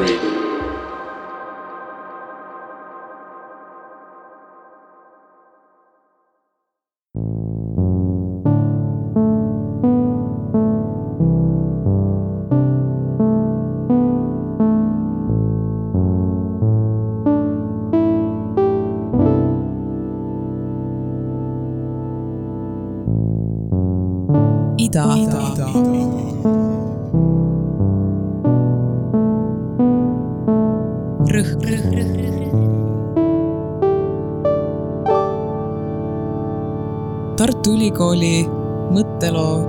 Radio.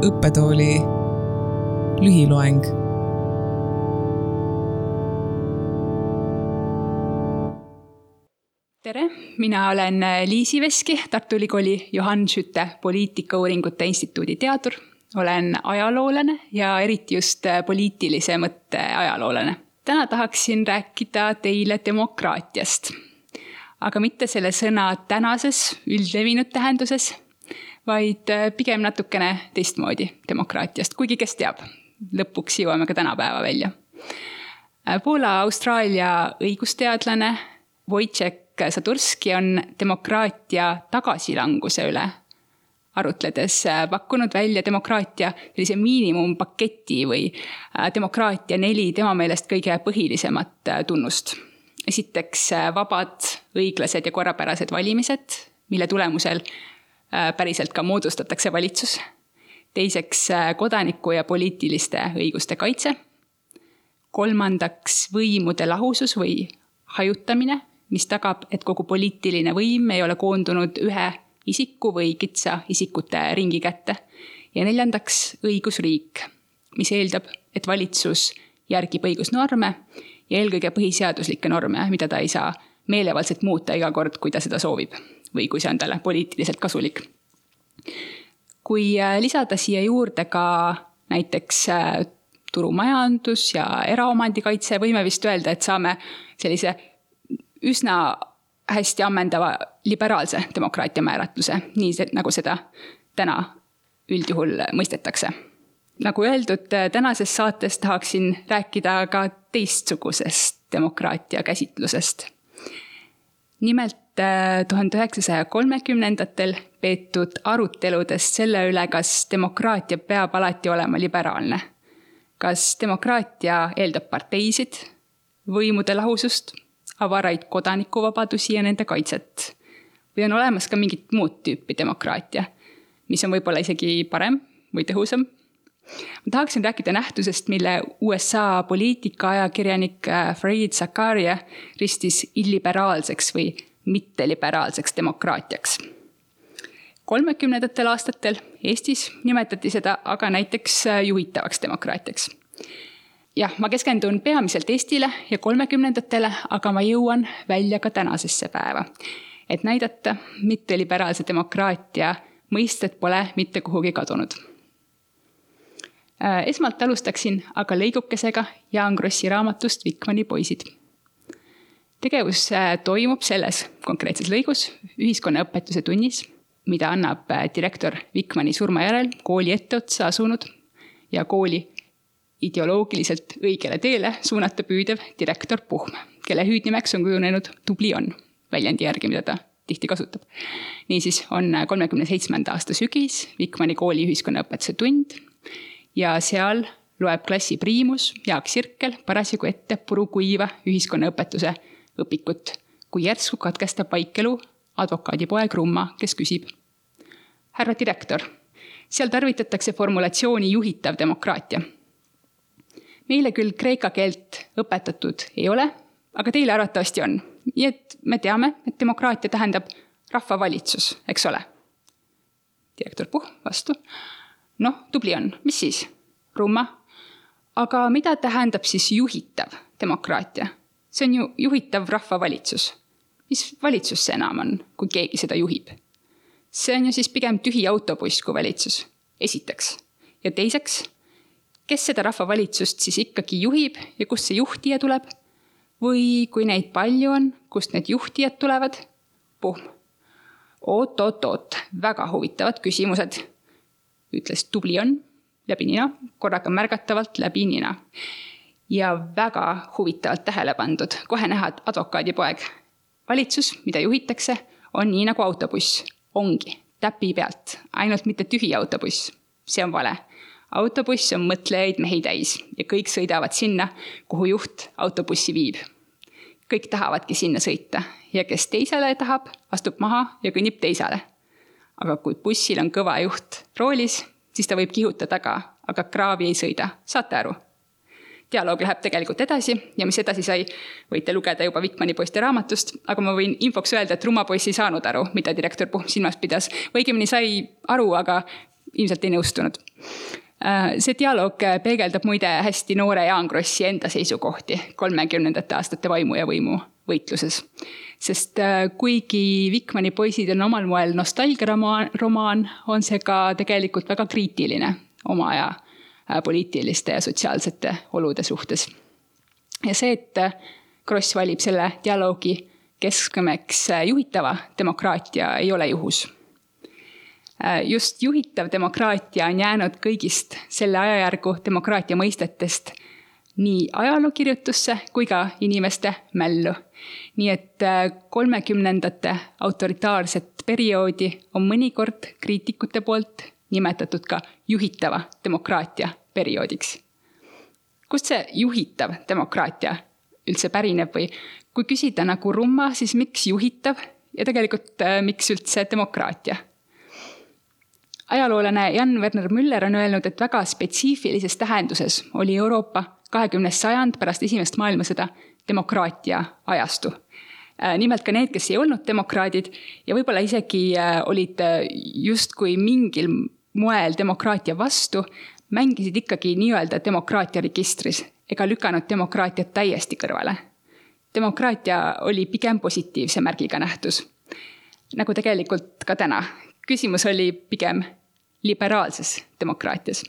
Õppetooli lühiloeng tere, mina olen Liisi Veski, Tartu Ülikooli Johann Schütte poliitikauuringute instituudi teadur. olen ajaloolane ja eriti just poliitilise mõtte ajaloolane. täna tahaksin rääkida teile demokraatiast. aga mitte selle sõna tänases üldlevinud tähenduses, vaid pigem natukene teistmoodi demokraatiast, kuigi kes teab, lõpuks jõuame ka tänapäeva välja. Poola-Austraalia õigusteadlane Wojciech Sadurski on demokraatia tagasilanguse üle arutledes pakkunud välja demokraatia sellise miinimumpaketi või demokraatia neli tema meelest kõige põhilisemat tunnust. esiteks vabad, õiglased ja korrapärased valimised, mille tulemusel päriselt ka moodustatakse valitsus. teiseks kodaniku ja poliitiliste õiguste kaitse. kolmandaks võimude lahusus või hajutamine mis tagab, et kogu poliitiline võim ei ole koondunud ühe isiku või kitsa isikute ringi kätte. ja neljandaks õigusriik, mis eeldab, et valitsus järgib õigusnorme ja eelkõige põhiseaduslikke norme, mida ta ei saa meelevaldselt muuta iga kord, kui ta seda soovib või kui see on talle poliitiliselt kasulik. kui lisada siia juurde ka näiteks turumajandus ja eraomandi kaitse, võime vist öelda, et saame sellise üsna hästi ammendava liberaalse demokraatia määratluse, nii nagu seda täna üldjuhul mõistetakse. nagu öeldud, tänases saates tahaksin rääkida ka teistsugusest demokraatia käsitlusest. nimelt tuhande üheksasaja kolmekümnendatel peetud aruteludest selle üle, kas demokraatia peab alati olema liberaalne. kas demokraatia eeldab parteisid, võimude lahusust avaraid kodanikuvabadusi ja nende kaitset. või on olemas ka mingit muud tüüpi demokraatia, mis on võib-olla isegi parem või tõhusam. ma tahaksin rääkida nähtusest, mille USA poliitikaajakirjanik äh, Fareed Zakaria ristis illiberaalseks või mitteliberaalseks demokraatiaks. kolmekümnendatel aastatel Eestis nimetati seda aga näiteks äh, juhitavaks demokraatiaks jah, ma keskendun peamiselt Eestile ja kolmekümnendatele, aga ma jõuan välja ka tänasesse päeva. et näidata, mitteliberaalse demokraatia mõisted pole mitte kuhugi kadunud. Äh, esmalt alustaksin aga lõigukesega Jaan Krossi raamatust Vikmani poisid. Tegevus äh, toimub selles konkreetses lõigus ühiskonnaõpetuse tunnis, mida annab äh, direktor Vikmani surma järel kooli etteotsa asunud ja kooli ideoloogiliselt õigele teele suunata püüdev direktor Puhm, kelle hüüdnimeks on kujunenud tubli on, väljendi järgi, mida ta tihti kasutab. niisiis on kolmekümne seitsmenda aasta sügis, Vikmani kooli ühiskonnaõpetuse tund ja seal loeb klassi priimus Jaak Sirkel parasjagu ette purukuiva ühiskonnaõpetuse õpikut, kui järsku katkestab vaikelu advokaadipoeg Rumma, kes küsib. härra direktor, seal tarvitatakse formulatsiooni juhitav demokraatia meile küll kreeka keelt õpetatud ei ole, aga teile arvatavasti on. nii et me teame, et demokraatia tähendab rahvavalitsus, eks ole. direktor Puh vastu. noh, tubli on, mis siis? rumma. aga mida tähendab siis juhitav demokraatia? See on ju juhitav rahvavalitsus. mis valitsus see enam on, kui keegi seda juhib? see on ju siis pigem tühi autobuss kui valitsus, esiteks. ja teiseks kes seda rahvavalitsust siis ikkagi juhib ja kust see juhtija tuleb? või kui neid palju on, kust need juhtijad tulevad? puhm. oot-oot-oot, väga huvitavad küsimused, ütles tubli on läbi nina, korraga märgatavalt läbi nina. Ja väga huvitavalt tähele pandud, kohe näha, et advokaadipoeg. valitsus, mida juhitakse, on nii nagu autobuss, ongi täpi pealt, ainult mitte tühi autobuss. see on vale. autobuss on mõtlejaid mehi täis ja kõik sõidavad sinna, kuhu juht autobussi viib. kõik tahavadki sinna sõita ja kes teisele tahab, astub maha ja kõnnib teisele. aga kui bussil on kõva juht roolis, siis ta võib kihuta taga, aga kraavi ei sõida, saate aru? Dialoog läheb tegelikult edasi ja mis edasi sai, võite lugeda juba Vikmani poiste raamatust, aga ma võin infoks öelda, et rummapoiss ei saanud aru, mida direktor Puhm silmas pidas. õigemini sai aru, aga ilmselt ei nõustunud. Äh, see dialoog peegeldab muide hästi noore Jaan Krossi enda seisukohti kolmekümnendate aastate vaimu ja võimu võitluses. sest äh, kuigi Vikmani poisid on omal moel nostalgiaromaan, on see ka tegelikult väga kriitiline oma aja Äh, poliitiliste ja sotsiaalsete olude suhtes. ja see, et äh, Kross valib selle dialoogi keskmeks äh, juhitava demokraatia, ei ole juhus. just juhitav demokraatia on jäänud kõigist selle ajajärgu demokraatia mõistetest nii ajalookirjutusse kui ka inimeste mällu. nii et kolmekümnendate autoritaarset perioodi on mõnikord kriitikute poolt nimetatud ka juhitava demokraatia perioodiks. kust see juhitav demokraatia üldse pärineb või kui küsida nagu rumma, siis miks juhitav ja tegelikult äh, miks üldse demokraatia? ajaloolane Jan Werner Müller on öelnud, et väga spetsiifilises tähenduses oli Euroopa kahekümnes sajand pärast esimest maailmasõda demokraatia ajastu äh, nimelt ka need, kes ei olnud demokraadid ja võib-olla isegi äh, olid justkui mingil moel demokraatia vastu, mängisid ikkagi nii-öelda demokraatia registris ega lükanud demokraatiat täiesti kõrvale. demokraatia oli pigem positiivse märgiga nähtus. nagu tegelikult ka täna. küsimus oli pigem liberaalses demokraatias.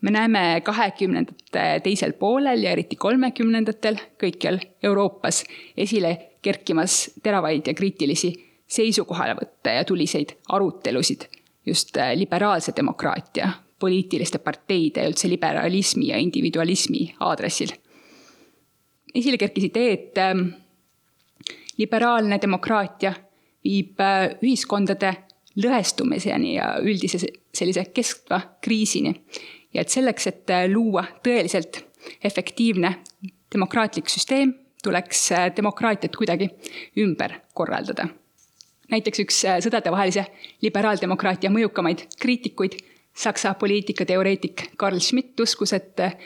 me näeme kahekümnendate teisel poolel ja eriti kolmekümnendatel kõikjal Euroopas esile kerkimas teravaid ja kriitilisi seisukohavõtte ja tuliseid arutelusid just liberaalse demokraatia, poliitiliste parteide ja üldse liberalismi ja individualismi aadressil. esile kerkis idee, et ähm, liberaalne demokraatia viib äh, ühiskondade lõhestumiseni ja üldise sellise kestva kriisini. ja et selleks, et äh, luua tõeliselt efektiivne demokraatlik süsteem, tuleks demokraatiat kuidagi ümber korraldada näiteks üks äh, sõdadevahelise liberaaldemokraatia mõjukamaid kriitikuid, Saksa poliitikateoreetik Carl Schmitt uskus, et äh,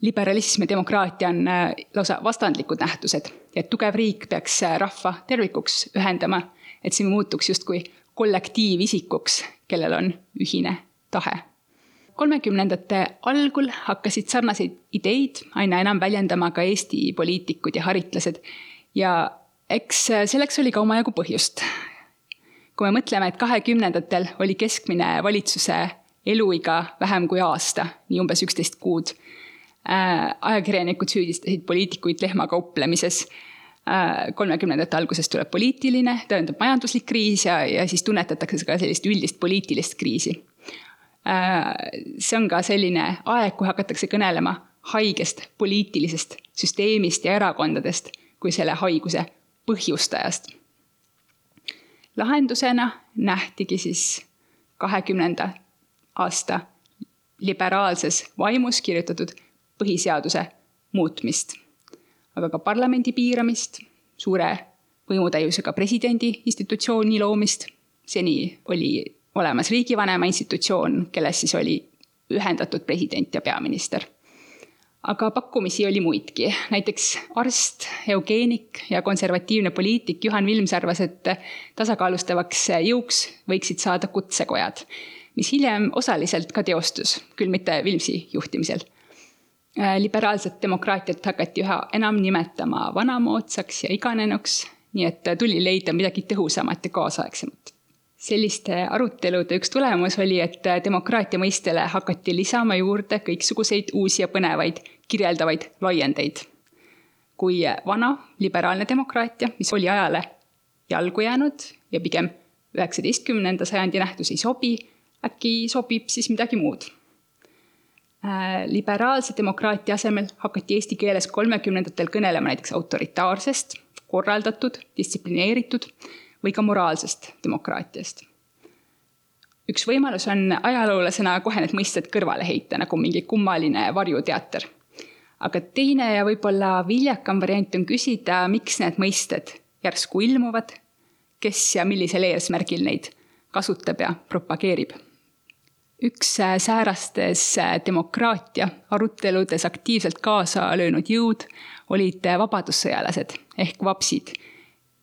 liberalism ja demokraatia on äh, lausa vastandlikud nähtused ja et tugev riik peaks rahva tervikuks ühendama, et see muutuks justkui kollektiivisikuks, kellel on ühine tahe. kolmekümnendate algul hakkasid sarnaseid ideid aina enam väljendama ka Eesti poliitikud ja haritlased ja eks selleks oli ka omajagu põhjust kui me mõtleme, et kahekümnendatel oli keskmine valitsuse eluiga vähem kui aasta, nii umbes üksteist kuud. Äh, ajakirjanikud süüdistasid poliitikuid lehmakauplemises. Äh, kolmekümnendate alguses tuleb poliitiline, tähendab majanduslik kriis ja, ja siis tunnetatakse ka sellist üldist poliitilist kriisi. Äh, see on ka selline aeg, kui hakatakse kõnelema haigest poliitilisest süsteemist ja erakondadest kui selle haiguse põhjustajast lahendusena nähtigi siis kahekümnenda aasta liberaalses vaimus kirjutatud põhiseaduse muutmist, aga ka parlamendi piiramist, suure võimutäiusega presidendi institutsiooni loomist. seni oli olemas riigivanema institutsioon, kelles siis oli ühendatud president ja peaminister. Aga pakkumisi oli muidki, näiteks arst, eugeenik ja konservatiivne poliitik Juhan Vilms arvas, et tasakaalustavaks jõuks võiksid saada kutsekojad, mis hiljem osaliselt ka teostus, küll mitte Vilmsi juhtimisel. liberaalset demokraatiat hakati üha enam nimetama vanamoodsaks ja iganenuks, nii et tuli leida midagi tõhusamat ja kaasaegsemat selliste arutelude üks tulemus oli, et demokraatia mõistele hakati lisama juurde kõiksuguseid uusi ja põnevaid kirjeldavaid laiendeid. kui vana liberaalne demokraatia, mis oli ajale jalgu jäänud ja pigem üheksateistkümnenda sajandi nähtus ei sobi, äkki sobib siis midagi muud. Äh, liberaalse demokraatia asemel hakati eesti keeles kolmekümnendatel kõnelema näiteks autoritaarsest, korraldatud, distsiplineeritud või ka moraalsest demokraatiast. üks võimalus on ajaloolasena kohe need mõisted kõrvale heita, nagu mingi kummaline varjuteater. aga teine ja võib-olla viljakam variant on küsida, miks need mõisted järsku ilmuvad, kes ja millisel eesmärgil neid kasutab ja propageerib. Üks äh, säärastes äh, demokraatia aruteludes aktiivselt kaasa löönud jõud olid äh, vabadussõjalased ehk vapsid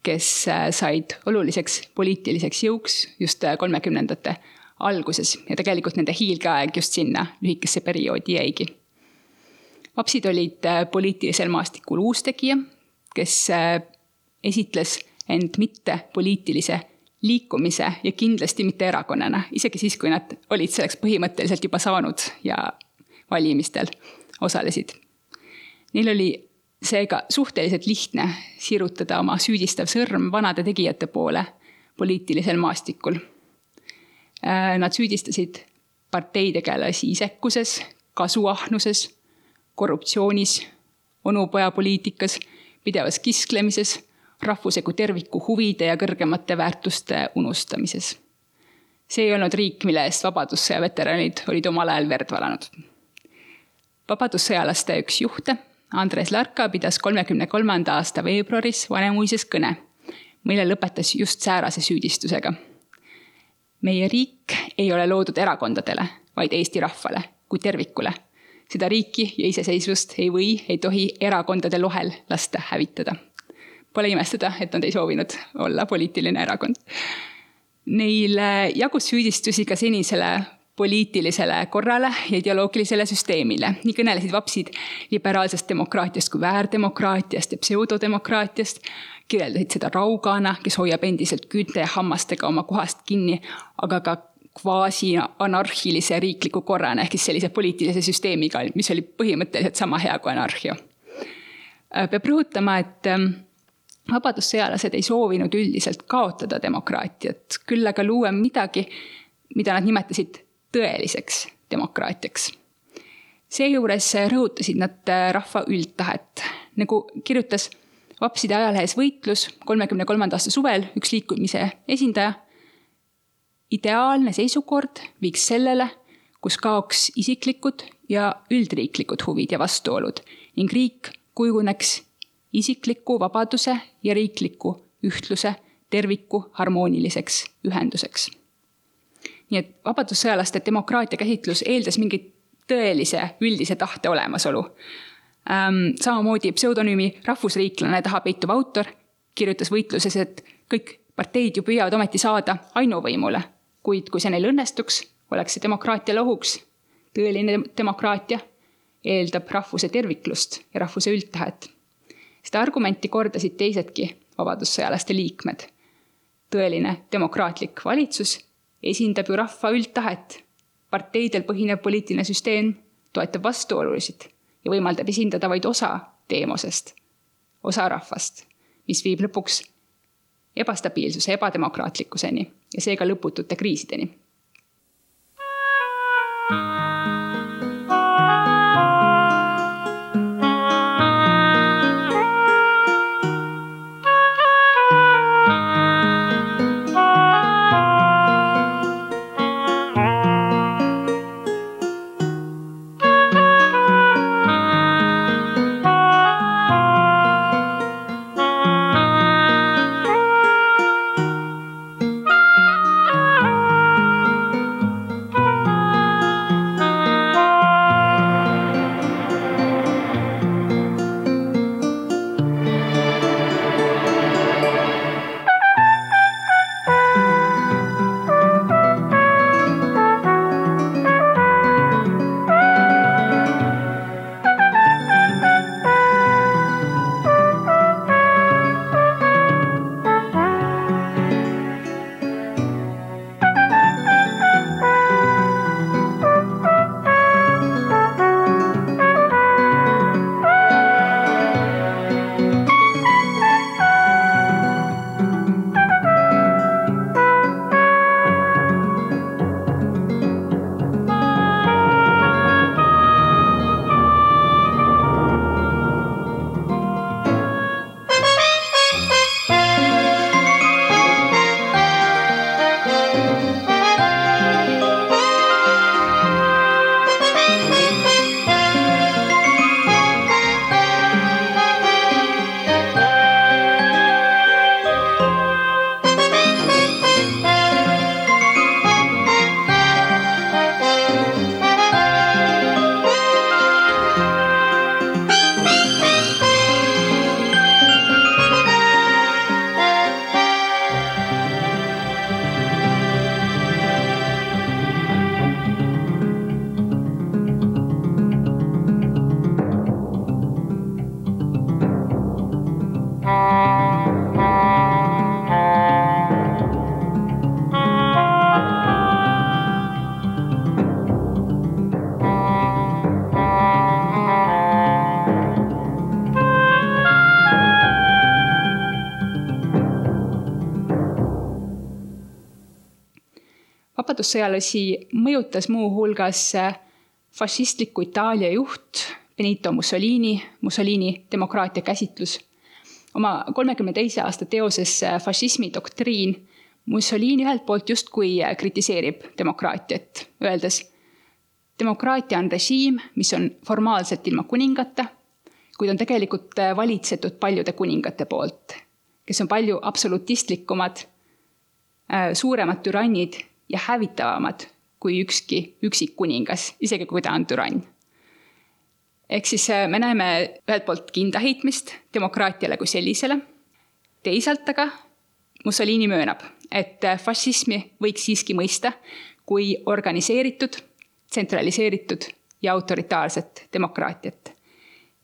kes said oluliseks poliitiliseks jõuks just kolmekümnendate alguses ja tegelikult nende hiilgeaeg just sinna lühikesse perioodi jäigi. vapsid olid poliitilisel maastikul uustegija, kes esitles end mitte poliitilise liikumise ja kindlasti mitte erakonnana, isegi siis, kui nad olid selleks põhimõtteliselt juba saanud ja valimistel osalesid. Neil oli seega suhteliselt lihtne sirutada oma süüdistav sõrm vanade tegijate poole poliitilisel maastikul. Äh, nad süüdistasid parteitegelasi isekuses, kasuahnuses, korruptsioonis, onupojapoliitikas, pidevas kisklemises, rahvuse kui terviku huvide ja kõrgemate väärtuste unustamises. see ei olnud riik, mille eest Vabadussõja veteranid olid omal ajal verd valanud. vabadussõjalaste üks juhte Andres Larka pidas kolmekümne kolmanda aasta veebruaris Vanemuises kõne, mille lõpetas just säärase süüdistusega. meie riik ei ole loodud erakondadele, vaid Eesti rahvale kui tervikule. seda riiki ja iseseisvust ei või, ei tohi erakondade lohel lasta hävitada. Pole imestada, et nad ei soovinud olla poliitiline erakond. Neile jagus süüdistusi ka senisele poliitilisele korrale ja ideoloogilisele süsteemile. nii kõnelesid vapsid liberaalsest demokraatiast kui väärdemokraatiast ja pseudodemokraatiast, kirjeldasid seda raugana, kes hoiab endiselt küünte ja hammastega oma kohast kinni, aga ka kvaasi-anarhilise riikliku korrana ehk siis sellise poliitilise süsteemiga, mis oli põhimõtteliselt sama hea kui anarhia. peab rõhutama, et vabadussõjalased ei soovinud üldiselt kaotada demokraatiat, küll aga luua midagi, mida nad nimetasid tõeliseks demokraatiaks. seejuures rõhutasid nad rahva üldtahet, nagu kirjutas vapside ajalehes Võitlus kolmekümne kolmanda aasta suvel üks liikumise esindaja. ideaalne seisukord viiks sellele, kus kaoks isiklikud ja üldriiklikud huvid ja vastuolud ning riik kujuneks isikliku vabaduse ja riikliku ühtluse terviku harmooniliseks ühenduseks nii et vabadussõjalaste demokraatia käsitlus eeldas mingit tõelise üldise tahte olemasolu ähm,. samamoodi pseudonüümi rahvusriiklane taha peituv autor kirjutas võitluses, et kõik parteid ju püüavad ometi saada ainuvõimule, kuid kui see neil õnnestuks, oleks see demokraatiale ohuks. tõeline demokraatia eeldab rahvuse terviklust ja rahvuse üldtahet. Seda argumenti kordasid teisedki vabadussõjalaste liikmed. tõeline demokraatlik valitsus esindab ju rahva üldtahet. parteidel põhinev poliitiline süsteem toetab vastuolusid ja võimaldab esindada vaid osa teemosest, osa rahvast, mis viib lõpuks ebastabiilsuse, ebademokraatlikkuseni ja seega lõputute kriisideni vabadussõjalasi mõjutas muuhulgas fašistliku Itaalia juht Benito Mussolini, Mussolini demokraatia käsitlus. oma kolmekümne teise aasta teoses Fašismi doktriin Mussolini ühelt poolt justkui kritiseerib demokraatiat, öeldes demokraatia on režiim, mis on formaalselt ilma kuningata, kuid on tegelikult valitsetud paljude kuningate poolt, kes on palju absolutistlikumad, suuremad türannid ja hävitavamad kui ükski üksik kuningas, isegi kui ta on türann. ehk siis äh, me näeme ühelt poolt kindaheitmist demokraatiale kui sellisele, teisalt aga Mussolini möönab, et äh, fašismi võiks siiski mõista kui organiseeritud, tsentraliseeritud ja autoritaarset demokraatiat.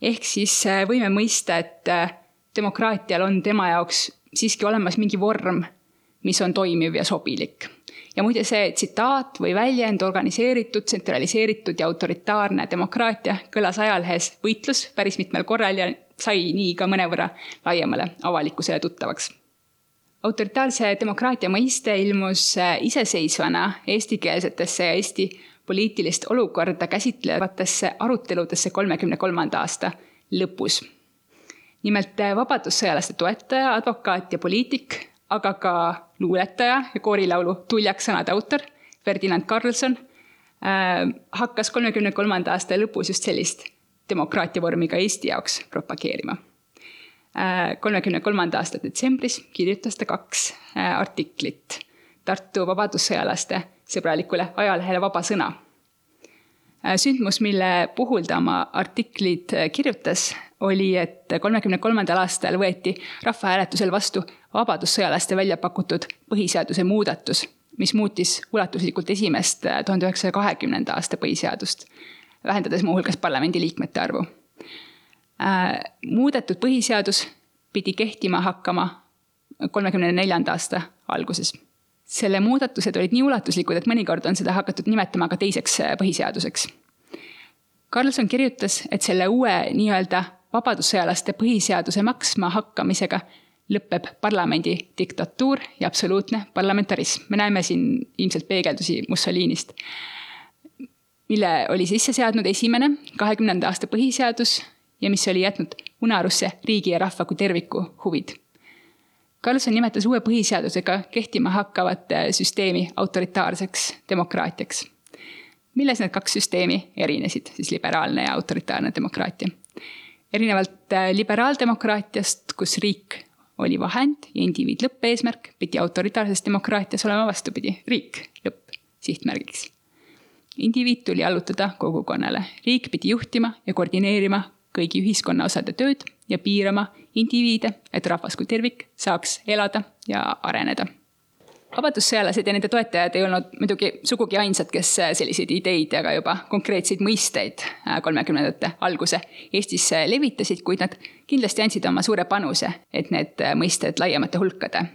ehk siis äh, võime mõista, et demokraatial on tema jaoks siiski olemas mingi vorm, mis on toimiv ja sobilik ja muide, see tsitaat või väljend organiseeritud, tsentraliseeritud ja autoritaarne demokraatia kõlas ajalehes Võitlus päris mitmel korral ja sai nii ka mõnevõrra laiemale avalikkusele tuttavaks. autoritaarse demokraatia mõiste ilmus iseseisvana eestikeelsetesse ja Eesti poliitilist olukorda käsitlevatesse aruteludesse kolmekümne kolmanda aasta lõpus. nimelt vabadussõjalaste toetaja, advokaat ja poliitik aga ka luuletaja ja koorilaulu Tuljak sõnade autor Ferdinand Carlson äh, hakkas kolmekümne kolmanda aasta lõpus just sellist demokraatia vormi ka Eesti jaoks propageerima äh,. kolmekümne kolmanda aasta detsembris kirjutas ta kaks äh, artiklit Tartu vabadussõjalaste sõbralikule ajalehele Vaba Sõna äh, sündmus, mille puhul ta oma artiklid äh, kirjutas, oli, et kolmekümne kolmandal aastal võeti rahvahääletusel vastu vabadussõjalaste välja pakutud põhiseaduse muudatus, mis muutis ulatuslikult esimest äh, tuhande üheksasaja kahekümnenda aasta põhiseadust, vähendades muuhulgas parlamendiliikmete arvu. Äh, muudetud põhiseadus pidi kehtima hakkama kolmekümne neljanda aasta alguses. selle muudatused olid nii ulatuslikud, et mõnikord on seda hakatud nimetama ka teiseks äh, põhiseaduseks. Karlsson kirjutas, et selle uue nii-öelda vabadussõjalaste põhiseaduse maksma hakkamisega lõpeb parlamendi diktatuur ja absoluutne parlamentarism. me näeme siin ilmselt peegeldusi Mussolinist, mille oli sisse seadnud esimene kahekümnenda aasta põhiseadus ja mis oli jätnud unarusse riigi ja rahva kui terviku huvid. Carlson nimetas uue põhiseadusega kehtima hakkavat süsteemi autoritaarseks demokraatiaks. milles need kaks süsteemi erinesid, siis liberaalne ja autoritaarne demokraatia? Erinevalt liberaaldemokraatiast, kus riik oli vahend ja indiviid lõppeesmärk, pidi autoritaarses demokraatias olema vastupidi, riik lõppsihtmärgiks. indiviid tuli allutada kogukonnale, riik pidi juhtima ja koordineerima kõigi ühiskonnaosade tööd ja piirama indiviide, et rahvas kui tervik saaks elada ja areneda vabadussõjalased ja nende toetajad ei olnud muidugi sugugi ainsad, kes selliseid ideid ja ka juba konkreetseid mõisteid äh, kolmekümnendate alguse Eestis levitasid, kuid nad kindlasti andsid oma suure panuse, et need mõisted laiemate hulkade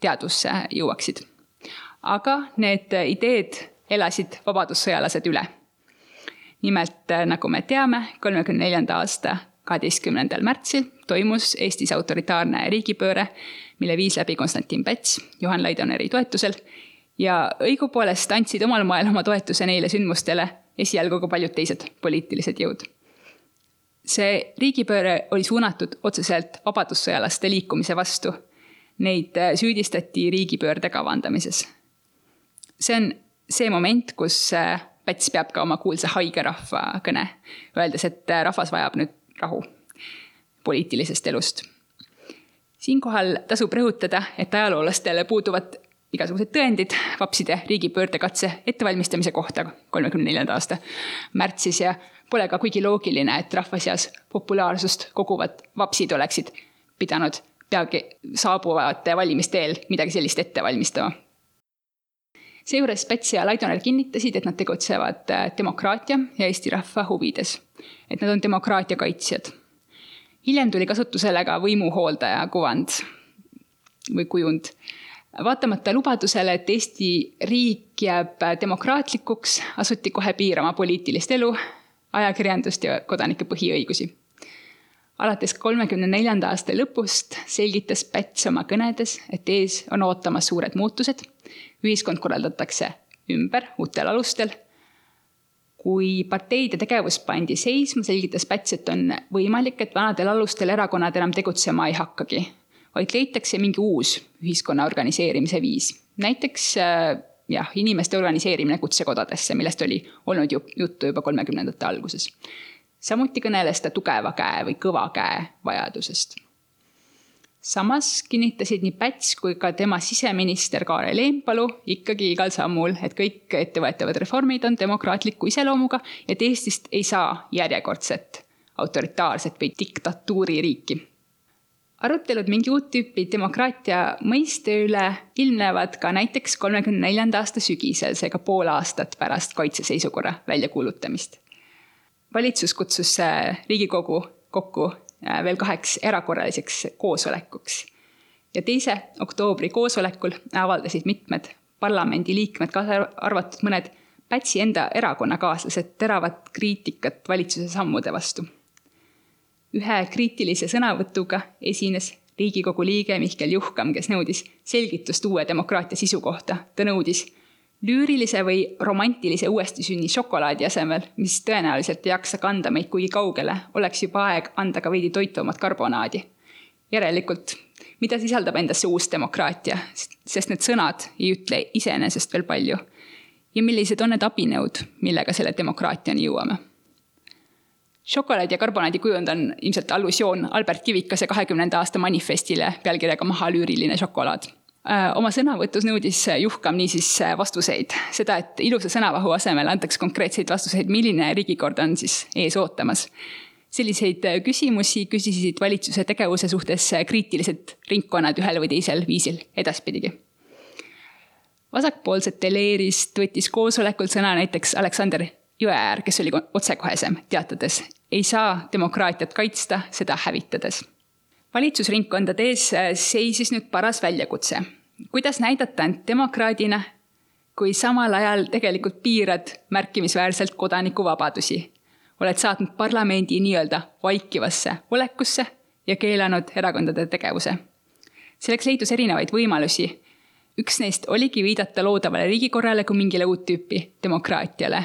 teadvusse jõuaksid. aga need ideed elasid vabadussõjalased üle. nimelt, äh, nagu me teame, kolmekümne neljanda aasta kaheteistkümnendal märtsil toimus Eestis autoritaarne riigipööre mille viis läbi Konstantin Päts Juhan Laidoneri toetusel ja õigupoolest andsid omal moel oma toetuse neile sündmustele esialgu ka paljud teised poliitilised jõud. see riigipööre oli suunatud otseselt vabadussõjalaste liikumise vastu. Neid äh, süüdistati riigipöörde kavandamises. see on see moment, kus äh, Päts peab ka oma kuulsa haige rahva kõne, öeldes, et äh, rahvas vajab nüüd rahu poliitilisest elust siinkohal tasub rõhutada, et ajaloolastele puuduvad igasugused tõendid vapside riigipöördekatse ettevalmistamise kohta kolmekümne neljanda aasta märtsis ja pole ka kuigi loogiline, et rahva seas populaarsust koguvad vapsid oleksid pidanud peagi saabuvate valimiste eel midagi sellist ette valmistama. seejuures Päts ja Laidoner kinnitasid, et nad tegutsevad demokraatia ja Eesti rahva huvides. et nad on demokraatia kaitsjad hiljem tuli kasutusele ka võimuhooldaja kuvand või kujund. vaatamata lubadusele, et Eesti riik jääb demokraatlikuks, asuti kohe piirama poliitilist elu, ajakirjandust ja kodanike põhiõigusi. alates kolmekümne neljanda aasta lõpust selgitas Päts oma kõnedes, et ees on ootamas suured muutused. ühiskond korraldatakse ümber uutel alustel. Kui parteide tegevus pandi seisma, selgitas Päts, et on võimalik, et vanadel alustel erakonnad enam tegutsema ei hakkagi, vaid leitakse mingi uus ühiskonna organiseerimise viis. näiteks äh, jah, inimeste organiseerimine kutsekodadesse, millest oli olnud ju juttu juba kolmekümnendate alguses. samuti kõneles ta tugeva käe või kõva käe vajadusest samas kinnitasid nii Päts kui ka tema siseminister Kaarel Eenpalu ikkagi igal sammul, et kõik ettevõetavad reformid on demokraatliku iseloomuga, et Eestist ei saa järjekordset autoritaarset või diktatuuririiki. arutelud mingi uut tüüpi demokraatia mõiste üle ilmnevad ka näiteks kolmekümne neljanda aasta sügisel, seega pool aastat pärast kaitseseisukorra väljakuulutamist. valitsus kutsus Riigikogu kokku veel kaheks erakorraliseks koosolekuks. ja teise oktoobri koosolekul avaldasid mitmed parlamendiliikmed, kaasa arvatud mõned Pätsi enda erakonnakaaslased, teravat kriitikat valitsuse sammude vastu. ühe kriitilise sõnavõtuga esines Riigikogu liige Mihkel Juhkam, kes nõudis selgitust uue demokraatia sisu kohta. ta nõudis lüürilise või romantilise uuestisünni šokolaadi asemel, mis tõenäoliselt ei jaksa kanda meid kuigi kaugele, oleks juba aeg anda ka veidi toituvamat karbonaadi. järelikult, mida sisaldab endasse uus demokraatia, sest need sõnad ei ütle iseenesest veel palju. ja millised on need abinõud, millega selle demokraatiani jõuame? šokolaadi ja karbonaadi kujund on ilmselt allusioon Albert Kivikase kahekümnenda aasta manifestile pealkirjaga Maha lüüriline šokolaad oma sõnavõtus nõudis Juhkam niisiis äh, vastuseid, seda, et ilusa sõnavahu asemel antaks konkreetseid vastuseid, milline riigikord on siis ees ootamas. selliseid äh, küsimusi küsisid valitsuse tegevuse suhtes kriitilised ringkonnad ühel või teisel viisil edaspidigi. vasakpoolsete leerist võttis koosolekul sõna näiteks Aleksander Jõeäär, kes oli otsekohesem, teatades ei saa demokraatiat kaitsta, seda hävitades valitsusringkondade ees äh, seisis nüüd paras väljakutse. kuidas näidata end demokraadina, kui samal ajal tegelikult piirad märkimisväärselt kodanikuvabadusi? oled saatnud parlamendi nii-öelda vaikivasse olekusse ja keelanud erakondade tegevuse. selleks leidus erinevaid võimalusi. üks neist oligi viidata loodavale riigikorrale kui mingile uut tüüpi demokraatiale.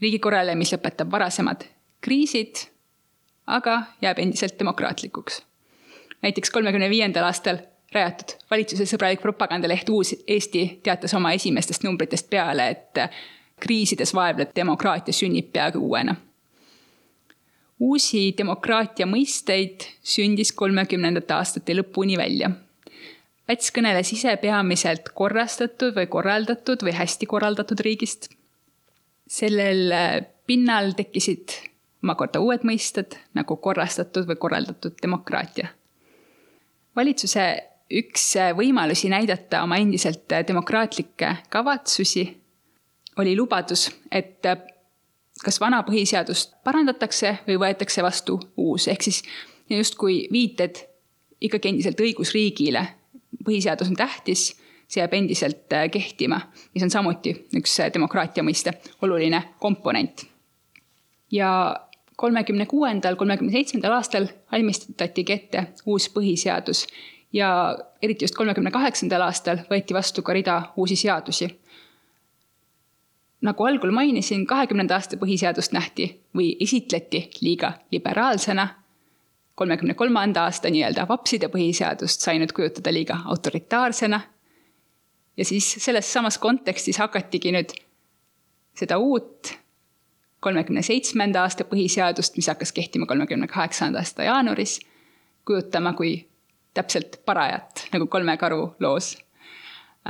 riigikorrale, mis lõpetab varasemad kriisid, aga jääb endiselt demokraatlikuks näiteks kolmekümne viiendal aastal rajatud valitsuse sõbralik propagandaleht Uus Eesti teatas oma esimestest numbritest peale, et kriisides vaevlev demokraatia sünnib peaaegu uuena. uusi demokraatia mõisteid sündis kolmekümnendate aastate lõpuni välja. Päts kõneles ise peamiselt korrastatud või korraldatud või hästi korraldatud riigist. sellel pinnal tekkisid omakorda uued mõisted nagu korrastatud või korraldatud demokraatia valitsuse üks võimalusi näidata oma endiselt demokraatlikke kavatsusi oli lubadus, et kas vana põhiseadust parandatakse või võetakse vastu uus, ehk siis justkui viited ikkagi endiselt õigusriigile. põhiseadus on tähtis, see jääb endiselt kehtima, mis on samuti üks demokraatia mõiste oluline komponent. ja kolmekümne kuuendal, kolmekümne seitsmendal aastal valmistatigi ette uus põhiseadus ja eriti just kolmekümne kaheksandal aastal võeti vastu ka rida uusi seadusi. nagu algul mainisin, kahekümnenda aasta põhiseadust nähti või esitleti liiga liberaalsena. kolmekümne kolmanda aasta nii-öelda vapside põhiseadust sai nüüd kujutada liiga autoritaarsena. ja siis selles samas kontekstis hakatigi nüüd seda uut kolmekümne seitsmenda aasta põhiseadust, mis hakkas kehtima kolmekümne kaheksanda aasta jaanuaris, kujutama kui täpselt parajat, nagu Kolme karu loos.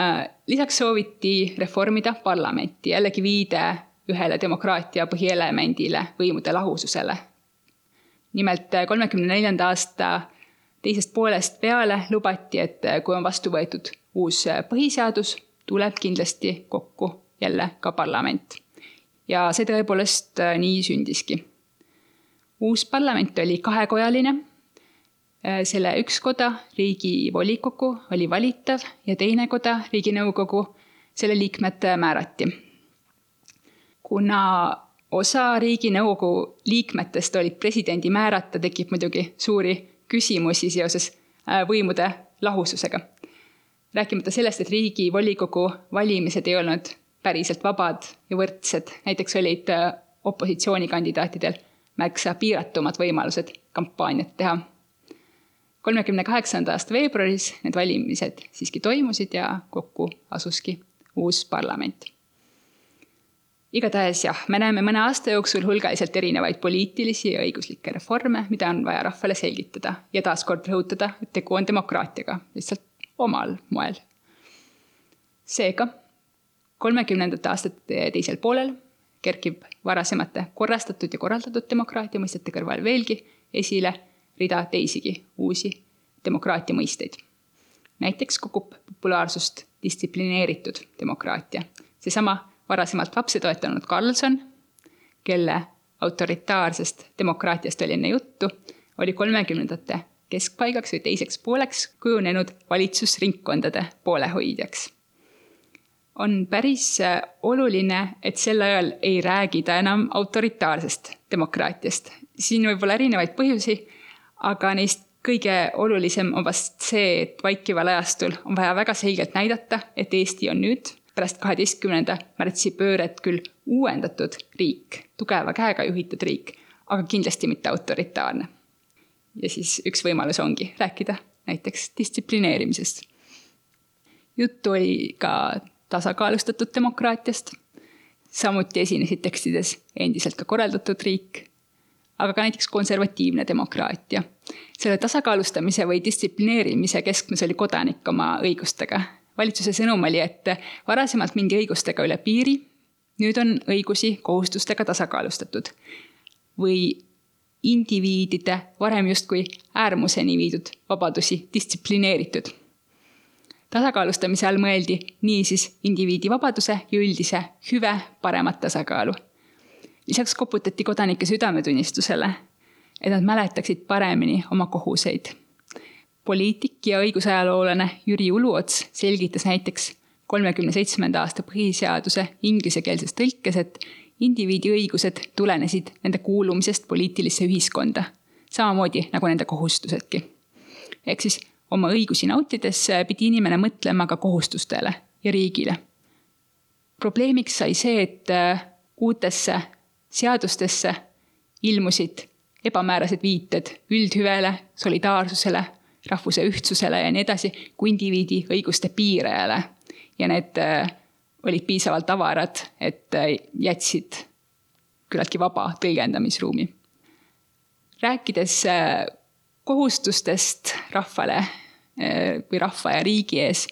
Äh, lisaks sooviti reformida parlamenti, jällegi viide ühele demokraatia põhielemendile, võimude lahususele. nimelt kolmekümne neljanda aasta teisest poolest peale lubati, et kui on vastu võetud uus põhiseadus, tuleb kindlasti kokku jälle ka parlament ja see tõepoolest äh, nii sündiski. uus parlament oli kahekojaline. Äh, selle üks koda, riigivolikogu, oli valitav ja teine koda, riiginõukogu, selle liikmed äh, määrati. kuna osa riiginõukogu liikmetest olid presidendi määrata, tekib muidugi suuri küsimusi seoses võimude lahususega. rääkimata sellest, et riigivolikogu valimised ei olnud päriselt vabad ja võrdsed, näiteks olid äh, opositsioonikandidaatidel märksa piiratumad võimalused kampaaniat teha. kolmekümne kaheksanda aasta veebruaris need valimised siiski toimusid ja kokku asuski uus parlament igatahes jah, me näeme mõne aasta jooksul hulgaliselt erinevaid poliitilisi ja õiguslikke reforme, mida on vaja rahvale selgitada ja taaskord rõhutada, et tegu on demokraatiaga, lihtsalt omal moel. seega kolmekümnendate aastate teisel poolel kerkib varasemate korrastatud ja korraldatud demokraatia mõistete kõrval veelgi esile rida teisigi uusi demokraatia mõisteid. näiteks kogub populaarsust distsiplineeritud demokraatia, seesama varasemalt vapsi toetanud Karlsson, kelle autoritaarsest demokraatiast oli enne juttu, oli kolmekümnendate keskpaigaks või teiseks pooleks kujunenud valitsusringkondade poolehoidjaks. On päris äh, oluline, et sel ajal ei räägida enam autoritaarsest demokraatiast. siin võib olla erinevaid põhjusi, aga neist kõige olulisem on vast see, et vaikival ajastul on vaja väga selgelt näidata, et Eesti on nüüd pärast kaheteistkümnenda märtsi pööret küll uuendatud riik, tugeva käega juhitud riik, aga kindlasti mitte autoritaarne. ja siis üks võimalus ongi rääkida näiteks distsiplineerimisest. juttu oli ka tasakaalustatud demokraatiast, samuti esinesid tekstides endiselt ka korraldatud riik, aga ka näiteks konservatiivne demokraatia. selle tasakaalustamise või distsiplineerimise keskmes oli kodanik oma õigustega valitsuse sõnum oli, et varasemalt mindi õigustega üle piiri, nüüd on õigusi kohustustega tasakaalustatud. või indiviidide varem justkui äärmuseni viidud vabadusi distsiplineeritud. Tasakaalustamise all mõeldi niisiis indiviidi vabaduse ja üldise hüve paremat tasakaalu. lisaks koputati kodanike südametunnistusele, et nad mäletaksid paremini oma kohuseid poliitik ja õigusajaloolane Jüri Uluots selgitas näiteks kolmekümne seitsmenda aasta põhiseaduse inglisekeelses tõlkes, et indiviidi õigused tulenesid nende kuulumisest poliitilisse ühiskonda, samamoodi nagu nende kohustusedki. ehk siis oma õigusi nautides pidi inimene mõtlema ka kohustustele ja riigile. probleemiks sai see, et äh, uutesse seadustesse ilmusid ebamäärased viited üldhüvele, solidaarsusele rahvuse ühtsusele ja nii edasi, kui indiviidi õiguste piirajale. ja need äh, olid piisavalt avarad, et äh, jätsid küllaltki vaba tõlgendamisruumi. rääkides äh, kohustustest rahvale või rahva ja riigi ees,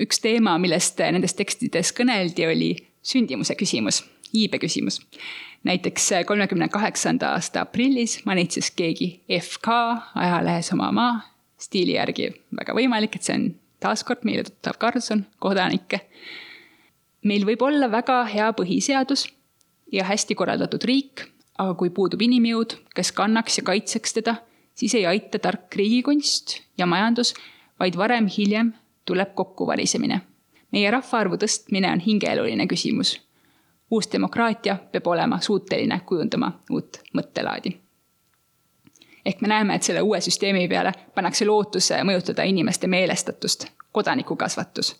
üks teema, millest nendes tekstides kõneldi, oli sündimuse küsimus, iibe küsimus. Näiteks kolmekümne kaheksanda aasta aprillis manitses keegi FK ajalehes Oma Maa stiili järgi. Väga võimalik, et see on taaskord meile tuttav Karlsson, kodanikke. meil võib olla väga hea põhiseadus ja hästi korraldatud riik, aga kui puudub inimjõud, kes kannaks ja kaitseks teda, siis ei aita tark riigikunst ja majandus, vaid varem-hiljem tuleb kokkuvarisemine. meie rahvaarvu tõstmine on hingeeluline küsimus. uus demokraatia peab olema suuteline kujundama uut mõttelaadi ehk me näeme, et selle uue süsteemi peale pannakse lootus mõjutada inimeste meelestatust, kodanikukasvatus.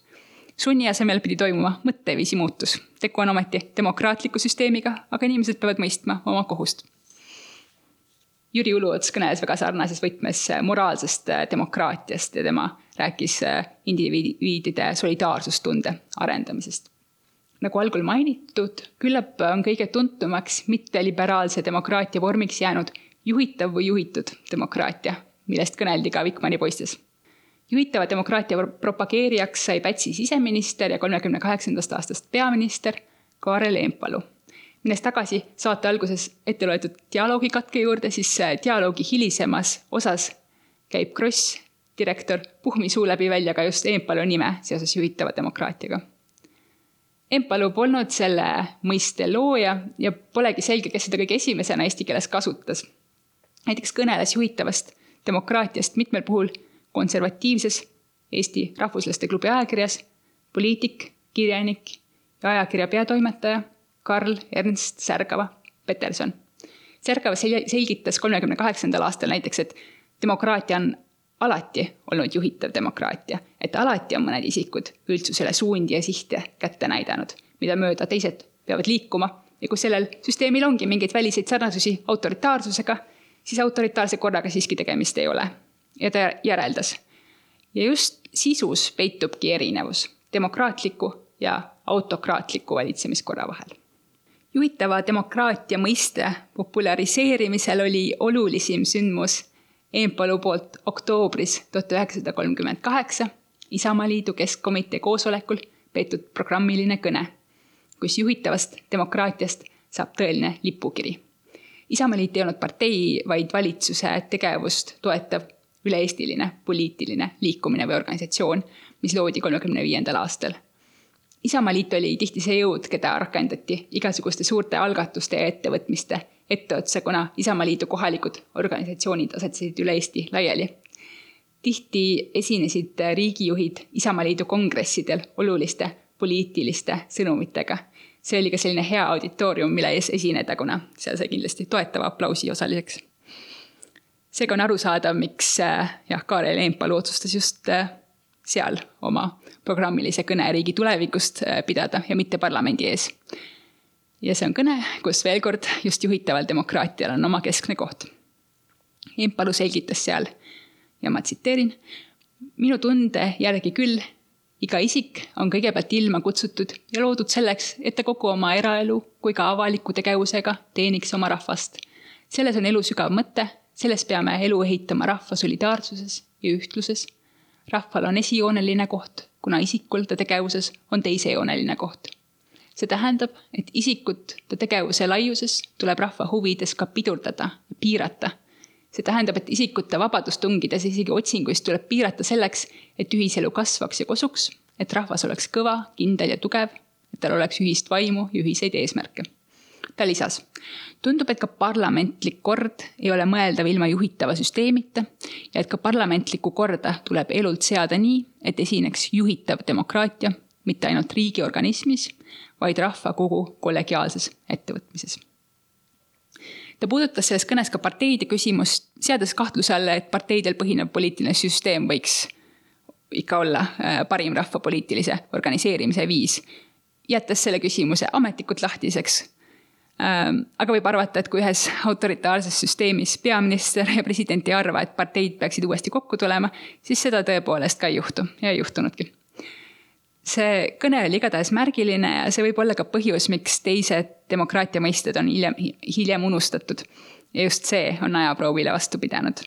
sunni asemel pidi toimuma mõtteviisi muutus. tegu on ometi demokraatliku süsteemiga, aga inimesed peavad mõistma oma kohust. Jüri Uluots kõneles väga sarnases võtmes moraalsest demokraatiast ja tema rääkis indiviidide solidaarsustunde arendamisest nagu algul mainitud, küllap on kõige tuntumaks mitteliberaalse demokraatia vormiks jäänud juhitav või juhitud demokraatia, millest kõneldi ka Vikmani poistes. juhitava demokraatia propageerijaks sai Pätsi siseminister ja kolmekümne kaheksandast aastast peaminister Kaarel Eempalu. Minnes tagasi saate alguses ette loetud dialoogikatke juurde, siis dialoogi hilisemas osas käib Kross, direktor, Puhmi suu läbi välja ka just Eempalu nime seoses juhitava demokraatiaga. Empalu polnud selle mõiste looja ja polegi selge, kes seda kõige esimesena eesti keeles kasutas. Näiteks kõneles juhitavast demokraatiast mitmel puhul konservatiivses Eesti Rahvuslaste Klubi ajakirjas poliitik, kirjanik ja ajakirja peatoimetaja Karl Ernst Särgava Peterson. Särgava selgitas kolmekümne kaheksandal aastal näiteks, et demokraatia on alati olnud juhitav demokraatia, et alati on mõned isikud üldsusele suundi ja sihte kätte näidanud, mida mööda teised peavad liikuma ja kui sellel süsteemil ongi mingeid väliseid sarnasusi autoritaarsusega, siis autoritaarse korraga siiski tegemist ei ole. ja ta järeldas. ja just sisus peitubki erinevus demokraatliku ja autokraatliku valitsemiskorra vahel. Juhitava demokraatia mõiste populariseerimisel oli olulisim sündmus Eempalu poolt oktoobris tuhat üheksasada kolmkümmend kaheksa Isamaaliidu Keskkomitee koosolekul peetud programmiline kõne, kus juhitavast demokraatiast saab tõeline lipukiri. Isamaaliit ei olnud partei, vaid valitsuse tegevust toetav üle-eestiline poliitiline liikumine või organisatsioon, mis loodi kolmekümne viiendal aastal. Isamaaliit oli tihti see jõud, keda rakendati igasuguste suurte algatuste ja ettevõtmiste etteotsa, kuna Isamaaliidu kohalikud organisatsioonid asetsesid üle Eesti laiali. tihti esinesid riigijuhid Isamaaliidu kongressidel oluliste poliitiliste sõnumitega. see oli ka selline hea auditoorium, mille ees esineda, kuna seal sai kindlasti toetava aplausi osaliseks. seega on arusaadav, miks jah, Kaarel Eenpalu otsustas just seal oma programmilise kõne riigi tulevikust pidada ja mitte parlamendi ees ja see on kõne, kus veel kord just juhitaval demokraatial on oma keskne koht. Empalu selgitas seal ja ma tsiteerin. minu tunde järgi küll, iga isik on kõigepealt ilma kutsutud ja loodud selleks, et ta kogu oma eraelu kui ka avaliku tegevusega teeniks oma rahvast. selles on elu sügav mõte, selles peame elu ehitama rahva solidaarsuses ja ühtluses. Rahval on esijooneline koht, kuna isikul ta tegevuses on teisejooneline koht see tähendab, et isikut ta tegevuse laiuses tuleb rahva huvides ka pidurdada, piirata. see tähendab, et isikute vabadust tungides isegi otsinguist tuleb piirata selleks, et ühiselu kasvaks ja kosuks, et rahvas oleks kõva, kindel ja tugev, et tal oleks ühist vaimu ja ühiseid eesmärke. Ta lisas, tundub, et ka parlamentlik kord ei ole mõeldav ilma juhitava süsteemita ja et ka parlamentlikku korda tuleb elult seada nii, et esineks juhitav demokraatia mitte ainult riigi organismis, vaid rahvakogu kollegiaalses ettevõtmises. ta puudutas selles kõnes ka parteide küsimust, seades kahtluse alla, et parteidel põhinev poliitiline süsteem võiks ikka olla äh, parim rahvapoliitilise organiseerimise viis, jättes selle küsimuse ametlikult lahtiseks. Ähm, aga võib arvata, et kui ühes autoritaarses süsteemis peaminister ja president ei arva, et parteid peaksid uuesti kokku tulema, siis seda tõepoolest ka ei juhtu ja ei juhtunudki see kõne oli igatahes märgiline ja see võib olla ka põhjus, miks teised demokraatia mõisted on hiljem, hiljem unustatud. ja just see on ajaproovile vastu pidanud.